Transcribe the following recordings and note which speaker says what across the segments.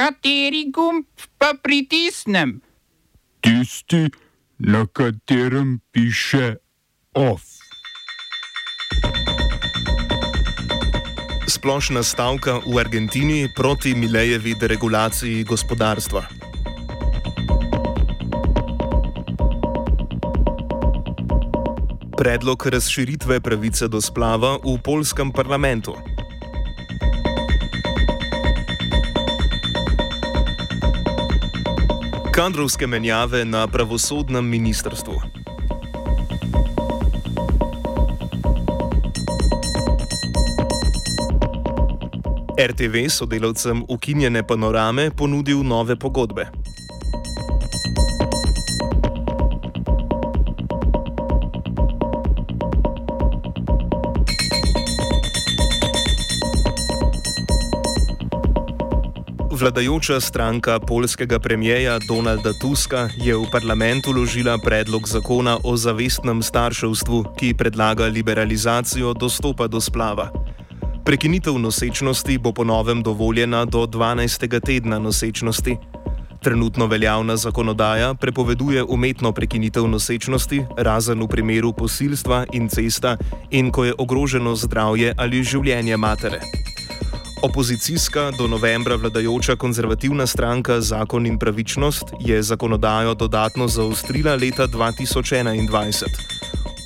Speaker 1: Kateri gumb pa pritisnem?
Speaker 2: Tisti, na katerem piše OF.
Speaker 3: Splošna stavka v Argentini proti Milejevi deregulaciji gospodarstva. Predlog razširitve pravice do splava v polskem parlamentu. Kadrovske menjave na pravosodnem ministrstvu. RTV sodelavcem ukinjene panorame ponudil nove pogodbe. Vladajoča stranka polskega premijeja Donalda Tuska je v parlament uložila predlog zakona o zavestnem starševstvu, ki predlaga liberalizacijo dostopa do splava. Prekinitev nosečnosti bo po novem dovoljena do 12. tedna nosečnosti. Trenutno veljavna zakonodaja prepoveduje umetno prekinitev nosečnosti, razen v primeru posilstva in cesta, in ko je ogroženo zdravje ali življenje matere. Opozicijska do novembra vladajoča konzervativna stranka Zakon in pravičnost je zakonodajo dodatno zaostrila leta 2021.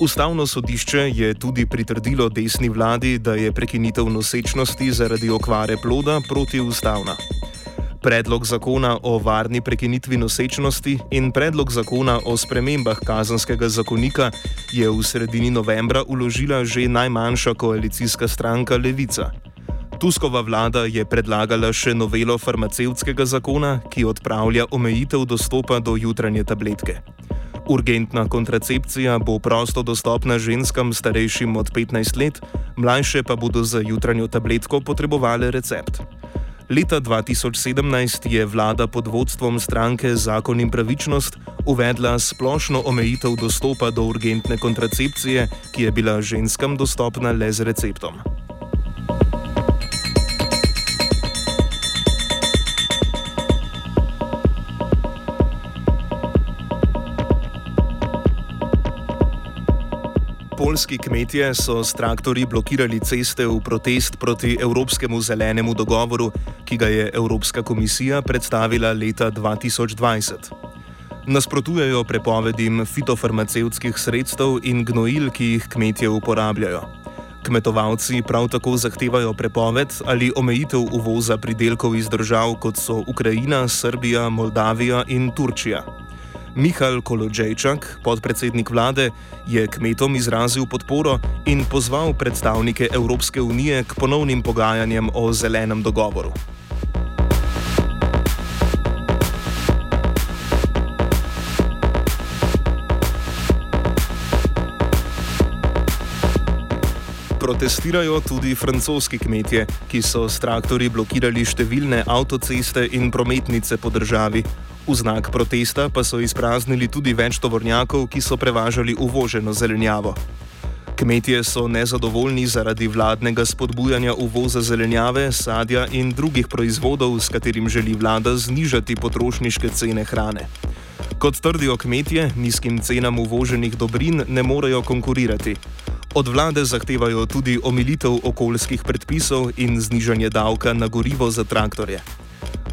Speaker 3: Ustavno sodišče je tudi pritrdilo desni vladi, da je prekinitev nosečnosti zaradi okvare ploda protiustavna. Predlog zakona o varni prekinitvi nosečnosti in predlog zakona o spremembah kazanskega zakonika je v sredini novembra uložila že najmanjša koalicijska stranka Levica. Tuskova vlada je predlagala še novelo farmacevtskega zakona, ki odpravlja omejitev dostopa do jutranje tabletke. Urgentna kontracepcija bo prosto dostopna ženskam starejšim od 15 let, mlajše pa bodo za jutranjo tabletko potrebovali recept. Leta 2017 je vlada pod vodstvom stranke Zakon in pravičnost uvedla splošno omejitev dostopa do urgentne kontracepcije, ki je bila ženskam dostopna le z receptom. Polski kmetje so s traktorji blokirali ceste v protest proti Evropskemu zelenemu dogovoru, ki ga je Evropska komisija predstavila leta 2020. Nasprotujejo prepovedim fitofarmacevtskih sredstev in gnojil, ki jih kmetje uporabljajo. Kmetovalci prav tako zahtevajo prepoved ali omejitev uvoza pridelkov iz držav kot so Ukrajina, Srbija, Moldavija in Turčija. Mihajl Kolodžejčak, podpredsednik vlade, je kmetom izrazil podporo in pozval predstavnike Evropske unije k ponovnim pogajanjem o zelenem dogovoru. Protestirajo tudi francoski kmetje, ki so s traktorji blokirali številne avtoceste in prometnice po državi, V znak protesta pa so izpraznili tudi več tovornjakov, ki so prevažali uvoženo zelenjavo. Kmetje so nezadovoljni zaradi vladnega spodbujanja uvoza zelenjave, sadja in drugih proizvodov, s katerim želi vlada znižati potrošniške cene hrane. Kot trdijo kmetje, nizkim cenam uvoženih dobrin ne morejo konkurirati. Od vlade zahtevajo tudi omilitev okoljskih predpisov in znižanje davka na gorivo za traktorje.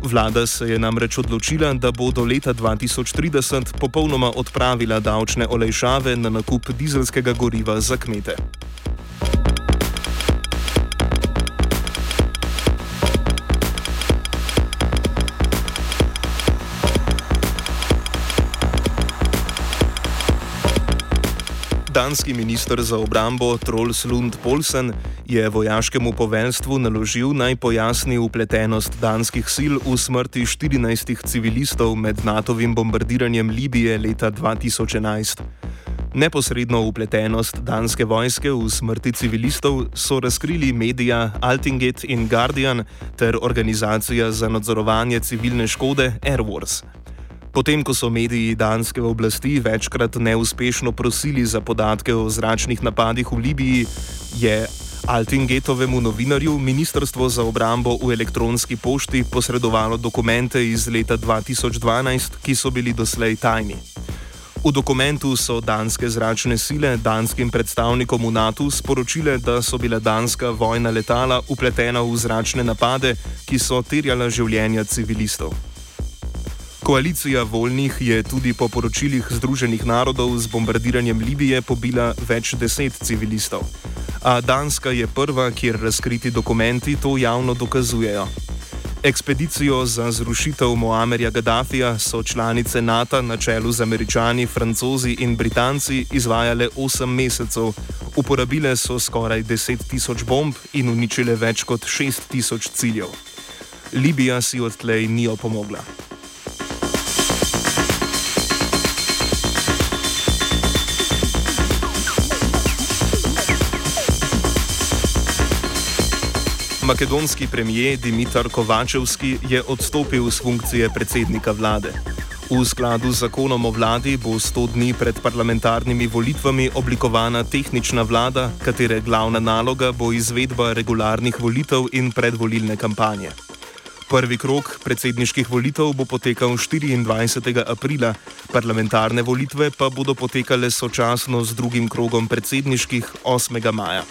Speaker 3: Vlada se je namreč odločila, da bo do leta 2030 popolnoma odpravila davčne olejšave na nakup dizelskega goriva za kmete. Danski minister za obrambo Trolls Lund Polsen je vojaškemu poveljstvu naložil naj pojasni upletenost danskih sil v smrti 14 civilistov med NATO-vim bombardiranjem Libije leta 2011. Neposredno upletenost danske vojske v smrti civilistov so razkrili medija Altinget in Guardian ter organizacija za nadzorovanje civilne škode Air Wars. Potem, ko so mediji danske oblasti večkrat neuspešno prosili za podatke o zračnih napadih v Libiji, je Altingetovemu novinarju Ministrstvo za obrambo v elektronski pošti posredovalo dokumente iz leta 2012, ki so bili doslej tajni. V dokumentu so danske zračne sile danskim predstavnikom v NATO sporočile, da so bile danska vojna letala upletena v zračne napade, ki so terjala življenja civilistov. Koalicija voljnih je tudi po poročilih Združenih narodov z bombardiranjem Libije pobila več deset civilistov. A Danska je prva, kjer razkriti dokumenti to javno dokazujejo. Ekspedicijo za zrušitev Moamerja Gaddafija so članice NATO na čelu z američani, francozi in britanci izvajale 8 mesecev. Uporabile so skoraj 10 tisoč bomb in uničile več kot 6 tisoč ciljev. Libija si odtlej ni opomogla. Makedonski premijer Dimitar Kovačevski je odstopil z funkcije predsednika vlade. V skladu z zakonom o vladi bo 100 dni pred parlamentarnimi volitvami oblikovana tehnična vlada, katere glavna naloga bo izvedba regularnih volitev in predvolilne kampanje. Prvi krok predsedniških volitev bo potekal 24. aprila, parlamentarne volitve pa bodo potekale sočasno z drugim krogom predsedniških 8. maja.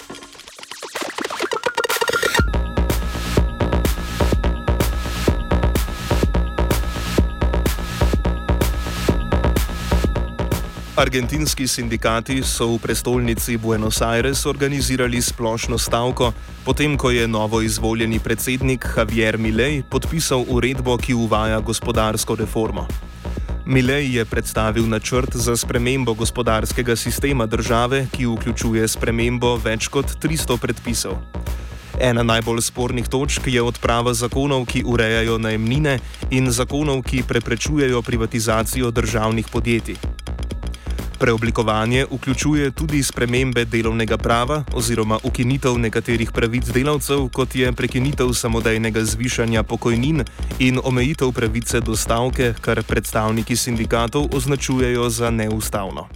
Speaker 3: Argentinski sindikati so v prestolnici Buenos Aires organizirali splošno stavko, potem ko je novo izvoljeni predsednik Javier Milei podpisal uredbo, ki uvaja gospodarsko reformo. Milei je predstavil načrt za spremembo gospodarskega sistema države, ki vključuje spremembo več kot 300 predpisov. Ena najbolj spornih točk je odprava zakonov, ki urejajo najemnine in zakonov, ki preprečujejo privatizacijo državnih podjetij. Preoblikovanje vključuje tudi spremembe delovnega prava oziroma ukinitev nekaterih pravic delavcev, kot je prekinitev samodejnega zvišanja pokojnin in omejitev pravice do stavke, kar predstavniki sindikatov označujejo za neustavno.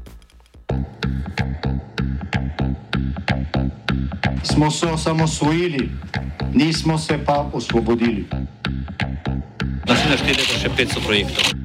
Speaker 4: Smo se osamosvojili, nismo se pa osvobodili.
Speaker 5: Naslednje število je še 500 projektov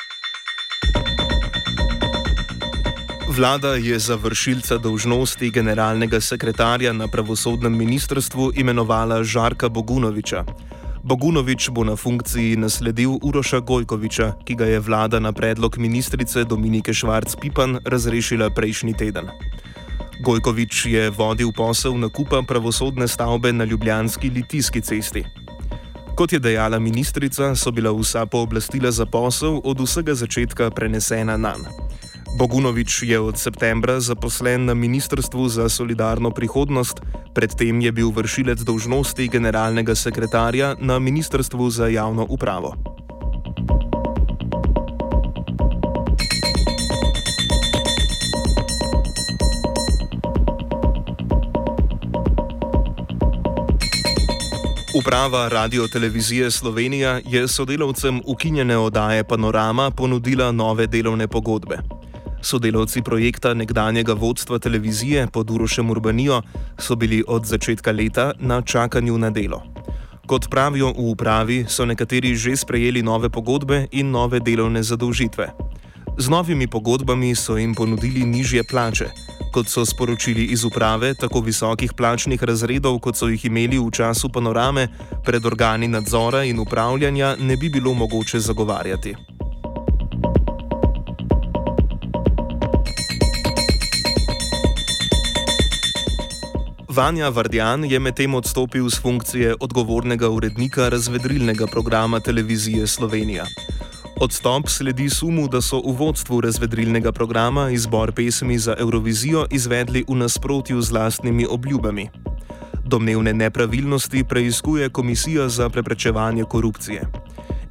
Speaker 3: Vlada je za vršilca dolžnosti generalnega sekretarja na pravosodnem ministrstvu imenovala Žarka Bogunoviča. Bogunovič bo na funkciji nasledil Uroša Gojkoviča, ki ga je vlada na predlog ministrice Dominike Švarc-Pipan razrešila prejšnji teden. Gojkovič je vodil posel nakupa pravosodne stavbe na Ljubljanski litijski cesti. Kot je dejala ministrica, so bila vsa pooblastila za posel od vsega začetka prenesena na njega. Bogunovič je od septembra zaposlen na Ministrstvu za solidarno prihodnost, predtem je bil vršilec dolžnosti generalnega sekretarja na Ministrstvu za javno upravo. Uprava Radio Televizije Slovenija je sodelavcem ukinjene oddaje Panorama ponudila nove delovne pogodbe. Sodelavci projekta nekdanjega vodstva televizije pod Urošem Urbanijo so bili od začetka leta na čakanju na delo. Kot pravijo v upravi, so nekateri že sprejeli nove pogodbe in nove delovne zadolžitve. Z novimi pogodbami so jim ponudili nižje plače. Kot so sporočili iz uprave, tako visokih plačnih razredov, kot so jih imeli v času panorame, pred organi nadzora in upravljanja ne bi bilo mogoče zagovarjati. Vanja Vardjan je medtem odstopil z funkcije odgovornega urednika razvedrilnega programa televizije Slovenija. Odstop sledi sumu, da so v vodstvu razvedrilnega programa izbor pesmi za Eurovizijo izvedli v nasprotju z lastnimi obljubami. Domnevne nepravilnosti preiskuje Komisija za preprečevanje korupcije.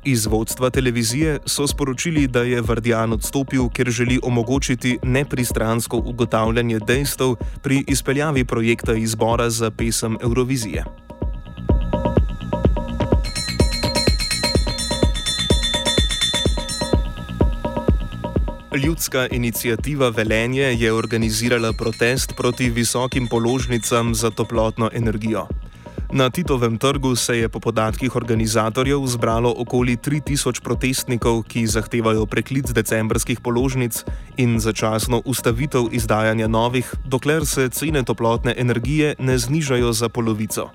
Speaker 3: Iz vodstva televizije so sporočili, da je Vardjan odstopil, ker želi omogočiti nepristransko ugotavljanje dejstev pri izpeljavi projekta izbora za pesem Eurovizije. Ljudska inicijativa Velenje je organizirala protest proti visokim položnicam za toplotno energijo. Na Titovem trgu se je po podatkih organizatorjev zbralo okoli 3000 protestnikov, ki zahtevajo preklic decembrskih položnic in začasno ustavitev izdajanja novih, dokler se cene toplotne energije ne znižajo za polovico.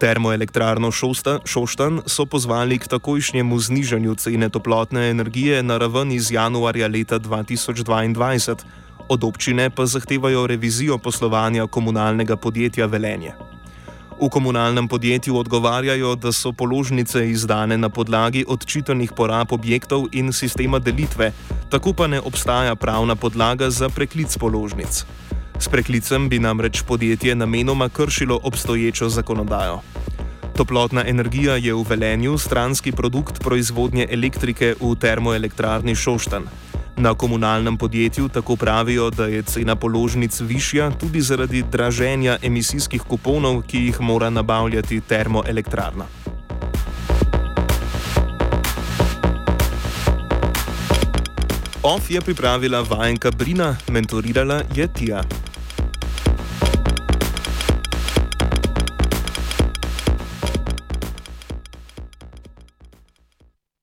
Speaker 3: Termoelektrarno Šosta, Šoštan so pozvali k takojšnjemu znižanju cene toplotne energije na raven iz januarja leta 2022, od občine pa zahtevajo revizijo poslovanja komunalnega podjetja Velenje. V komunalnem podjetju odgovarjajo, da so položnice izdane na podlagi odčitanih porab objektov in sistema delitve, tako pa ne obstaja pravna podlaga za preklic položnic. S preklicem bi namreč podjetje namenoma kršilo obstoječo zakonodajo. Toplotna energija je v velenju stranski produkt proizvodnje elektrike v termoelektrarni Šoštan. Na komunalnem podjetju tako pravijo, da je cena položnic višja tudi zaradi draženja emisijskih kuponov, ki jih mora nabavljati termoelektrarna. OF je pripravila vajenka Brina, mentorirala je Tija.